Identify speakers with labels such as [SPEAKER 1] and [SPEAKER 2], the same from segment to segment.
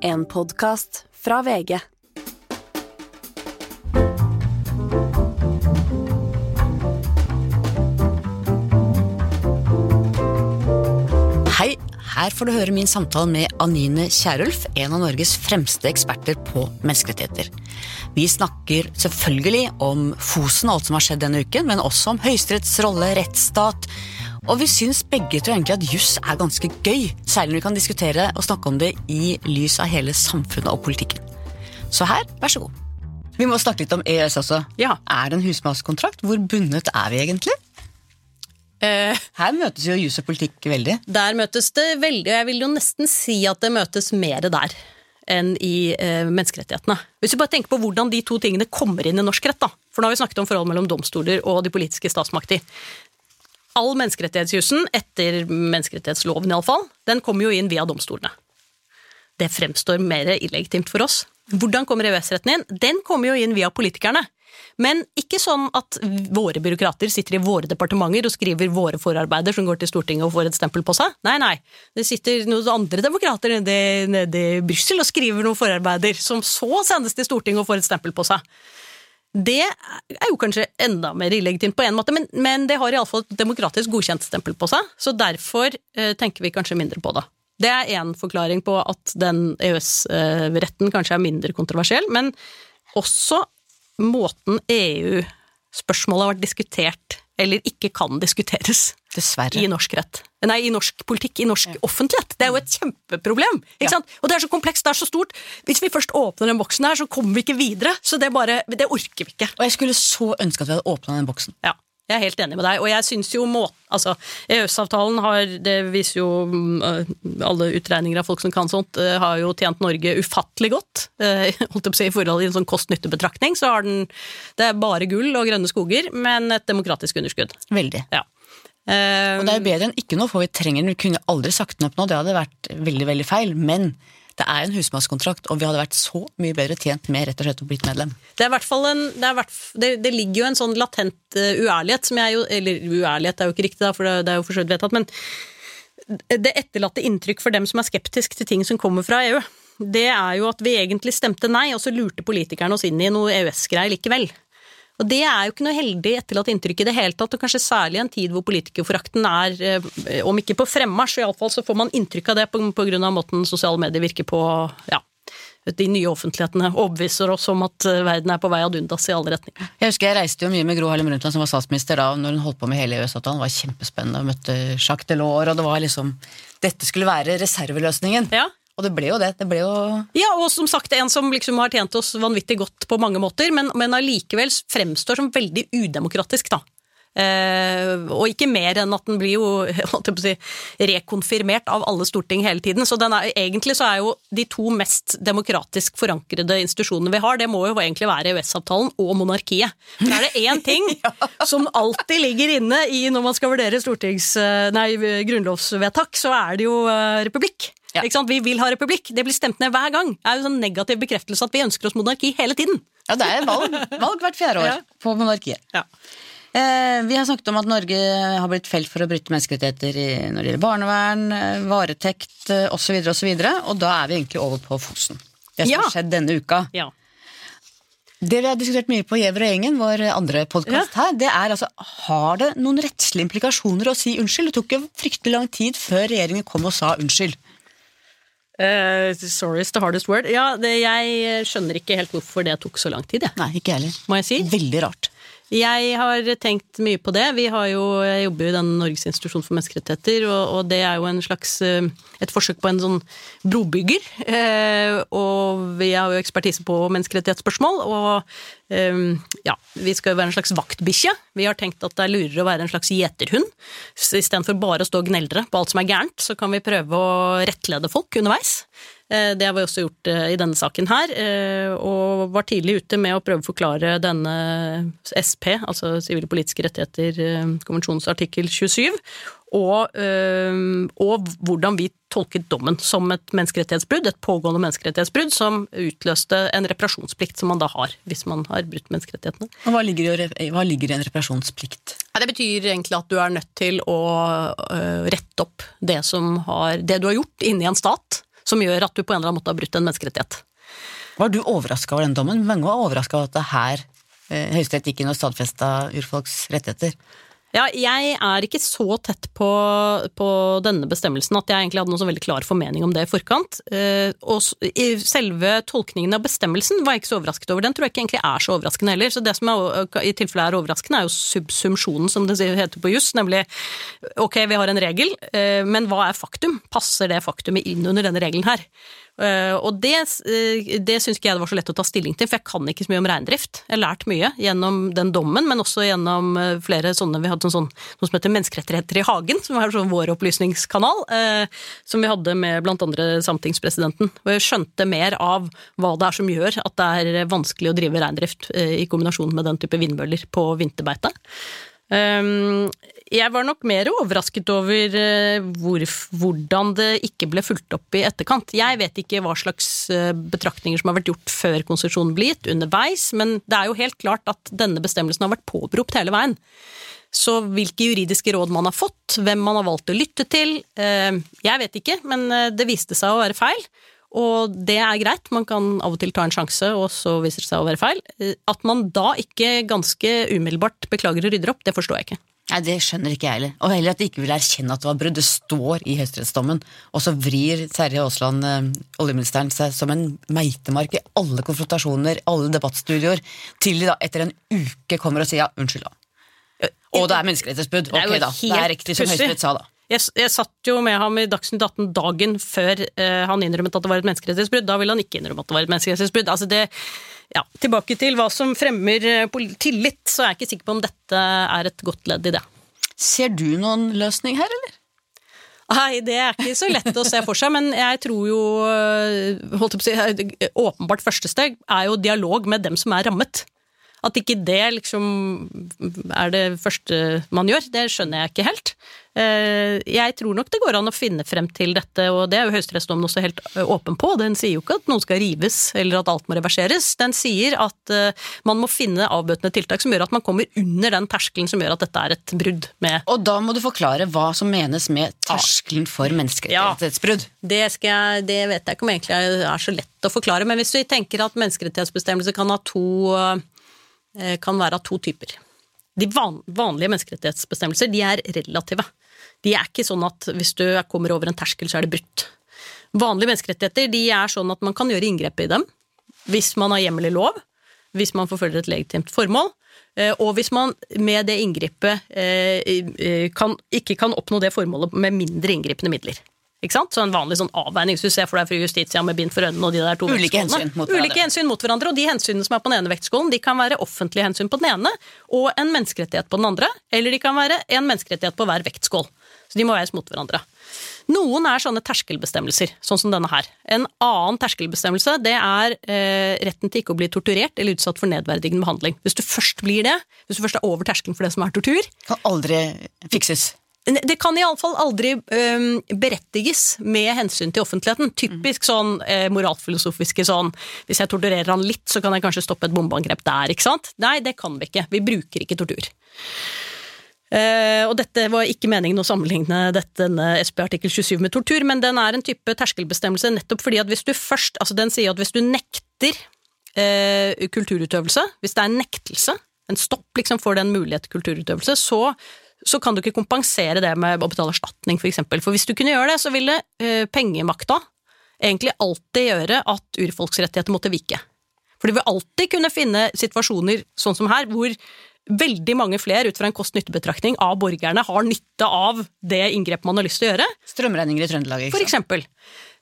[SPEAKER 1] En podkast fra VG.
[SPEAKER 2] Hei, her får du høre min samtale med Anine Kierulf, en av Norges fremste eksperter på menneskerettigheter. Vi snakker selvfølgelig om Fosen og alt som har skjedd denne uken, men også om Høyesteretts rolle, rettsstat. Og vi syns begge to egentlig at juss er ganske gøy, særlig når vi kan diskutere og snakke om det i lys av hele samfunnet og politikken. Så her, vær så god. Vi må snakke litt om EØS også.
[SPEAKER 3] Ja.
[SPEAKER 2] Er det en husmannskontrakt? Hvor bundet er vi egentlig?
[SPEAKER 3] Eh,
[SPEAKER 2] Her møtes jo jus og politikk veldig.
[SPEAKER 3] der møtes det veldig, og jeg vil jo nesten si at det møtes mer der enn i eh, menneskerettighetene. Hvis vi bare tenker på hvordan de to tingene kommer inn i norsk rett, da. For nå har vi snakket om forhold mellom domstoler og de politiske statsmakter. All menneskerettighetsjussen, etter menneskerettighetsloven iallfall, den kommer jo inn via domstolene. Det fremstår mer illegitimt for oss. Hvordan kommer EØS-retten inn? Den kommer jo inn via politikerne. Men ikke sånn at våre byråkrater sitter i våre departementer og skriver våre forarbeider som går til Stortinget og får et stempel på seg. Nei, nei. Det sitter noen andre demokrater nede, nede i Brussel og skriver noen forarbeider som så sendes til Stortinget og får et stempel på seg. Det er jo kanskje enda mer illegitimt på en måte, men, men det har iallfall et demokratisk godkjent stempel på seg, så derfor eh, tenker vi kanskje mindre på det. Det er én forklaring på at den EØS-retten kanskje er mindre kontroversiell, men også måten EU-spørsmålet har vært diskutert, eller ikke kan diskuteres,
[SPEAKER 2] Dessverre.
[SPEAKER 3] i norsk rett. Nei, i norsk politikk, i norsk offentlighet. Det er jo et kjempeproblem. ikke
[SPEAKER 2] Ja.
[SPEAKER 3] sant? Og det er så komplekst, det er så stort. Hvis vi først åpner den boksen her, så kommer vi ikke videre. Så det bare, det orker vi ikke.
[SPEAKER 2] Og jeg skulle så ønske at vi hadde åpna den boksen.
[SPEAKER 3] Ja, jeg er helt enig med deg. Og jeg syns jo må, altså, EØS-avtalen har, det viser jo mm, alle utregninger av folk som kan sånt, øh, har jo tjent Norge ufattelig godt. Eh, holdt jeg på å si, I forhold til en sånn kost-nytte-betraktning, så har den Det er bare gull og grønne skoger, men et demokratisk underskudd.
[SPEAKER 2] Veldig.
[SPEAKER 3] Ja. Eh,
[SPEAKER 2] Og det er jo bedre enn ikke noe, for vi trenger den. Vi kunne aldri sagt den opp nå, det hadde vært veldig veldig feil. Men det er en husmannskontrakt, og vi hadde vært så mye bedre tjent med rett og slett å blitt medlem.
[SPEAKER 3] Det en det, er hvert, det, det ligger jo en sånn latent uh, uærlighet som jeg jo Eller uærlighet er jo ikke riktig, da, for det, det er jo for så vidt vedtatt, men det etterlatte inntrykk for dem som er skeptisk til ting som kommer fra EU, det er jo at vi egentlig stemte nei, og så lurte politikerne oss inn i noe EØS-greier likevel. Og det er jo ikke noe heldig etterlatt inntrykk i det hele tatt, og kanskje særlig i en tid hvor politikerforakten er, eh, om ikke på fremmarsj, iallfall så får man inntrykk av det på, på grunn av måten sosiale medier virker på, ja. De nye offentlighetene overbeviser oss om at eh, verden er på vei ad undas i alle retninger.
[SPEAKER 2] Jeg husker jeg reiste jo mye med Gro Harlem Brundtland som var statsminister da, når hun holdt på med hele EØS-avtalen. Det var kjempespennende. og møtte Jacques Delors, og det var liksom Dette skulle være reserveløsningen.
[SPEAKER 3] Ja,
[SPEAKER 2] Og det ble jo det. Det ble jo
[SPEAKER 3] Ja, og som sagt, en som liksom har tjent oss vanvittig godt på mange måter, men, men allikevel fremstår som veldig udemokratisk, da. Eh, og ikke mer enn at den blir jo si, rekonfirmert av alle storting hele tiden. Så den er, egentlig så er jo de to mest demokratisk forankrede institusjonene vi har, det må jo egentlig være EØS-avtalen og monarkiet. For er det én ting som alltid ligger inne i når man skal vurdere stortings, eh, nei, grunnlovsvedtak, så er det jo eh, republikk.
[SPEAKER 2] Ja.
[SPEAKER 3] Vi vil ha republikk. Det blir stemt ned hver gang. Det er jo sånn negativ bekreftelse at vi ønsker oss monarki hele tiden.
[SPEAKER 2] Ja, det er valg, valg hvert fjerde år
[SPEAKER 3] Ja.
[SPEAKER 2] på monarkiet.
[SPEAKER 3] Ja.
[SPEAKER 2] Eh, vi har snakket om at Norge har blitt felt for å bryte menneskerettigheter i, når det gjelder barnevern, eh, varetekt eh, osv., osv., og, så videre, og da er vi egentlig over på Fosen. Det som
[SPEAKER 3] Ja.
[SPEAKER 2] har skjedd denne uka.
[SPEAKER 3] ja.
[SPEAKER 2] Det vi har diskutert mye på Gjever og gjengen, vår andre podkast her, det er altså Har det noen rettslige implikasjoner å si unnskyld? Det tok jo fryktelig lang tid før regjeringen kom og sa unnskyld.
[SPEAKER 3] Eh, sorry is the hardest word. Ja, det, jeg skjønner ikke helt hvorfor det tok så lang tid, jeg.
[SPEAKER 2] Nei, ikke heller.
[SPEAKER 3] Må jeg si?
[SPEAKER 2] Veldig rart.
[SPEAKER 3] Jeg har tenkt mye på det. Vi har jo, jeg jobber jo i den Norges institusjon for menneskerettigheter, og, og det er jo en slags, eh, et forsøk på en sånn brobygger. Eh, og vi har jo ekspertise på menneskerettighetsspørsmål, og eh, ja, vi skal jo være en slags vaktbikkje. Vi har tenkt at det er lurere å være en slags gjeterhund. Istedenfor bare å stå og gneldre på alt som er gærent, så kan vi prøve å rettlede folk underveis. Eh, Det har vi også gjort eh, i denne saken her, eh, og var tidlig ute med å prøve å forklare denne SP, altså sivile politiske rettigheter, konvensjonens artikkel 27, og, og hvordan vi tolket dommen som et menneskerettighetsbrudd, et pågående menneskerettighetsbrudd, som utløste en reparasjonsplikt som man da har, hvis man har brutt menneskerettighetene.
[SPEAKER 2] Og hva ligger, i, hva ligger i en reparasjonsplikt?
[SPEAKER 3] Ja, det betyr egentlig at du er nødt til å rette opp det, som har, det du har gjort inni en stat, som gjør at du på en eller annen måte har brutt en menneskerettighet.
[SPEAKER 2] Var du overraska over den dommen? Mange var overraska over at det her eh, Høyesterett gikk inn og stadfesta urfolks rettigheter.
[SPEAKER 3] Ja, jeg er ikke så tett på, på, denne bestemmelsen at jeg egentlig hadde noen veldig klar formening om det i forkant. Eh, og selve tolkningen av bestemmelsen var jeg ikke så overrasket over. Den tror jeg ikke egentlig er så overraskende heller. Så det som er, i tilfelle er overraskende, er jo subsumsjonen, som det heter på juss. Nemlig ok, vi har en regel, eh, men hva er faktum? Passer det faktumet inn under denne regelen her? Eh, og det, uh, det syns ikke jeg det var så lett å ta stilling til, for jeg kan ikke så mye om reindrift. Jeg har lært mye gjennom den dommen, men også gjennom eh, flere sånne Vi hadde sånn, noe som heter Menneskerettigheter i hagen, som er sånn vår opplysningskanal, som vi hadde med blant andre sametingspresidenten. Og jeg skjønte mer av hva det er som gjør at det er vanskelig å drive reindrift i kombinasjon med den type vindmøller på vinterbeite. Um, jeg var nok mer overrasket over eh, hvor, hvordan det ikke ble fulgt opp i etterkant. Jeg vet ikke hva slags eh, betraktninger som har vært gjort før konsesjonen ble gitt, underveis, men det er jo helt klart at denne bestemmelsen har vært påberopt hele veien. Så hvilke juridiske råd man har fått, hvem man har valgt å lytte til, eh, jeg vet ikke, men det viste seg å være feil. Og det er greit, man kan av og til ta en sjanse, og så viser det seg å være feil. At man da ikke ganske umiddelbart beklager og rydder opp, det forstår jeg ikke.
[SPEAKER 2] Nei, Det skjønner ikke jeg heller. Og heller at de ikke vil erkjenne at det var brudd. Det står i høyesterettsdommen. Og så vrir Terje Aasland, eh, oljeministeren, seg som en meitemark i alle konfrontasjoner, alle debattstudioer, til de da etter en uke kommer og sier ja, unnskyld, da. Og det er menneskerettighetsbrudd. Ok, da. Det er riktig som Høyesterett sa, da.
[SPEAKER 3] Jeg, jeg, satt jo med ham i Dagsnytt 18 dagen før eh, han innrømmet at det var et menneskerettighetsbrudd. Da ville han ikke innrømme at det var et menneskerettighetsbrudd. Altså det, ja, tilbake til hva som fremmer eh, tillit, så er jeg ikke sikker på om dette er et godt ledd i det.
[SPEAKER 2] Ser du noen løsning her, eller?
[SPEAKER 3] Nei, det er ikke så lett å se for seg, men jeg tror jo eh, holdt på å si, Åpenbart første steg er jo dialog med dem som er rammet. At ikke det liksom er det første man gjør, det skjønner jeg ikke helt. Eh, jeg tror nok det går an å finne frem til dette, og det er jo høyesterettsdommen også helt eh, åpen på. Den sier jo ikke at noen skal rives eller at alt må reverseres. Den sier at eh, man må finne avbøtende tiltak som gjør at man kommer under den terskelen som gjør at dette er et brudd med
[SPEAKER 2] Og da må du forklare hva som menes med terskelen for menneskerettighetsbrudd.
[SPEAKER 3] Ja, det, jeg, det vet jeg ikke om egentlig er så lett å forklare, men hvis vi tenker at menneskerettighetsbestemmelser kan ha to kan være av to typer. De vanlige menneskerettighetsbestemmelser de er relative. De er ikke sånn at hvis du kommer over en terskel, så er det brutt. Vanlige menneskerettigheter de er sånn at man kan gjøre inngrep i dem hvis man har hjemmel i lov, hvis man forfølger et legitimt formål, eh, og hvis man med det inngrepet eh, kan, ikke kan oppnå det formålet med mindre inngripende midler. Ikke sant? Så en vanlig sånn avveining, hvis du ser for deg fru Justitia med bind for øynene og de der to
[SPEAKER 2] Ulike hensyn mot
[SPEAKER 3] hverandre. Ulike hensyn mot hverandre, og de hensynene som er på den ene vektskålen, de kan være offentlige hensyn på den ene og en menneskerettighet på den andre, eller de kan være en menneskerettighet på hver vektskål. Så de må veies mot hverandre. Noen er sånne terskelbestemmelser, sånn som denne her. En annen terskelbestemmelse det er eh, retten til ikke å bli torturert eller utsatt for nedverdigende behandling. Hvis du først blir det, hvis du først er over terskelen for det som er tortur
[SPEAKER 2] Kan aldri fikses.
[SPEAKER 3] Det kan iallfall aldri um, berettiges med hensyn til offentligheten. Typisk sånn eh, moralfilosofiske sånn Hvis jeg torturerer han litt, så kan jeg kanskje stoppe et bombeangrep der, ikke sant? Nei, det kan vi ikke. Vi bruker ikke tortur. Uh, og dette var ikke meningen å sammenligne dette, denne SP artikkel 27 med tortur, men den er en type terskelbestemmelse nettopp fordi at hvis du først Altså, den sier at hvis du nekter uh, kulturutøvelse, hvis det er en nektelse, en stopp liksom for den mulighet til kulturutøvelse, så så kan du ikke kompensere det med å betale erstatning, f.eks. For, eksempel. for hvis du kunne gjøre det, så ville uh, pengemakta egentlig alltid gjøre at urfolksrettigheter måtte vike. For du vil alltid kunne finne situasjoner sånn som her, hvor veldig mange flere ut fra en kost-nytte-betraktning av borgerne har nytte av det inngrepet man har lyst til å gjøre.
[SPEAKER 2] Strømregninger i Trøndelag,
[SPEAKER 3] ikke sant? For eksempel.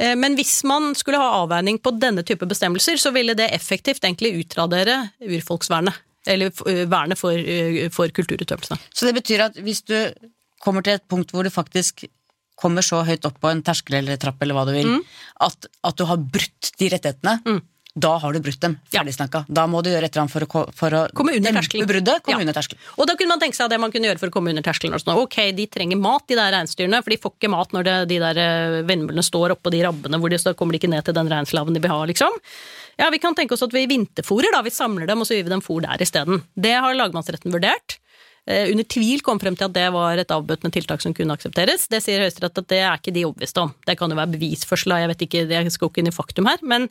[SPEAKER 3] Eh, men hvis man skulle ha avveining på denne type bestemmelser, så ville det effektivt egentlig utradere urfolksvernet. Eller vernet for, for kulturutøvelsene.
[SPEAKER 2] Så det betyr at hvis du kommer til et punkt hvor du faktisk kommer så høyt opp på en terskel eller trapp eller hva du vil, mm. at, at, du har brutt de rettighetene, mm. da har du brutt dem. Ferdig snakka. Da må du gjøre et eller annet for å, for å
[SPEAKER 3] komme under terskelen.
[SPEAKER 2] Bruddet, komme ja. under terskelen.
[SPEAKER 3] Og da kunne man tenke seg det man kunne gjøre for å komme under terskelen. Sånn, ok, de trenger mat, de der reinsdyrene, for de får ikke mat når det, de der vindmøllene står oppå de rabbene hvor de så kommer de ikke ned til den reinslaven de vil ha, liksom. Ja, vi kan tenke oss at vi vinterfòrer, da. Vi samler dem, og så gir vi dem fòr der isteden. Det har lagmannsretten vurdert. eh, under tvil kom frem til at det var et avbøtende tiltak som kunne aksepteres. Det sier Høyesterett at det er ikke de overbevist om. Det kan jo være bevisførsel, jeg vet ikke, det skal ikke inn i faktum her. Men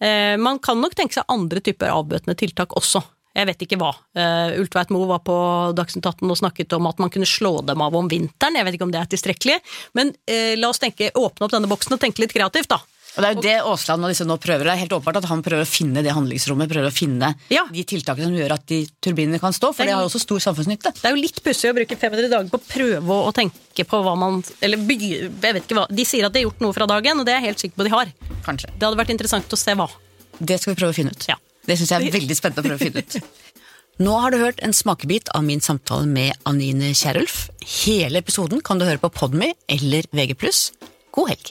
[SPEAKER 3] eh, man kan nok tenke seg andre typer avbøtende tiltak også. Jeg vet ikke hva. Uh, Ultveit Moe var på Dagsnytt 18 og snakket om at man kunne slå dem av om vinteren. Jeg vet ikke om det er tilstrekkelig, men uh, la oss tenke, åpne opp denne boksen og tenke litt kreativt, da.
[SPEAKER 2] Og Det er jo det Aasland og disse nå prøver. Det er helt åpenbart at han prøver å finne det handlingsrommet. Prøver å finne
[SPEAKER 3] Ja.
[SPEAKER 2] de tiltakene som gjør at de turbinene kan stå. For
[SPEAKER 3] Det
[SPEAKER 2] det har jo også stor samfunnsnytte.
[SPEAKER 3] Det er jo litt pussig å bruke 500 dager på å prøve å, tenke på hva man Eller bygge, jeg vet ikke hva. De sier at de har gjort noe fra dagen, og det er jeg helt sikker på de har.
[SPEAKER 2] Kanskje.
[SPEAKER 3] Det hadde vært interessant å se hva.
[SPEAKER 2] Det skal vi prøve å finne ut.
[SPEAKER 3] Ja.
[SPEAKER 2] Det syns jeg er veldig spennende å prøve å finne ut. Nå har du hørt en smakebit av min samtale med Anine Kierulf. Hele episoden kan du høre på Podme eller VG+. God helg.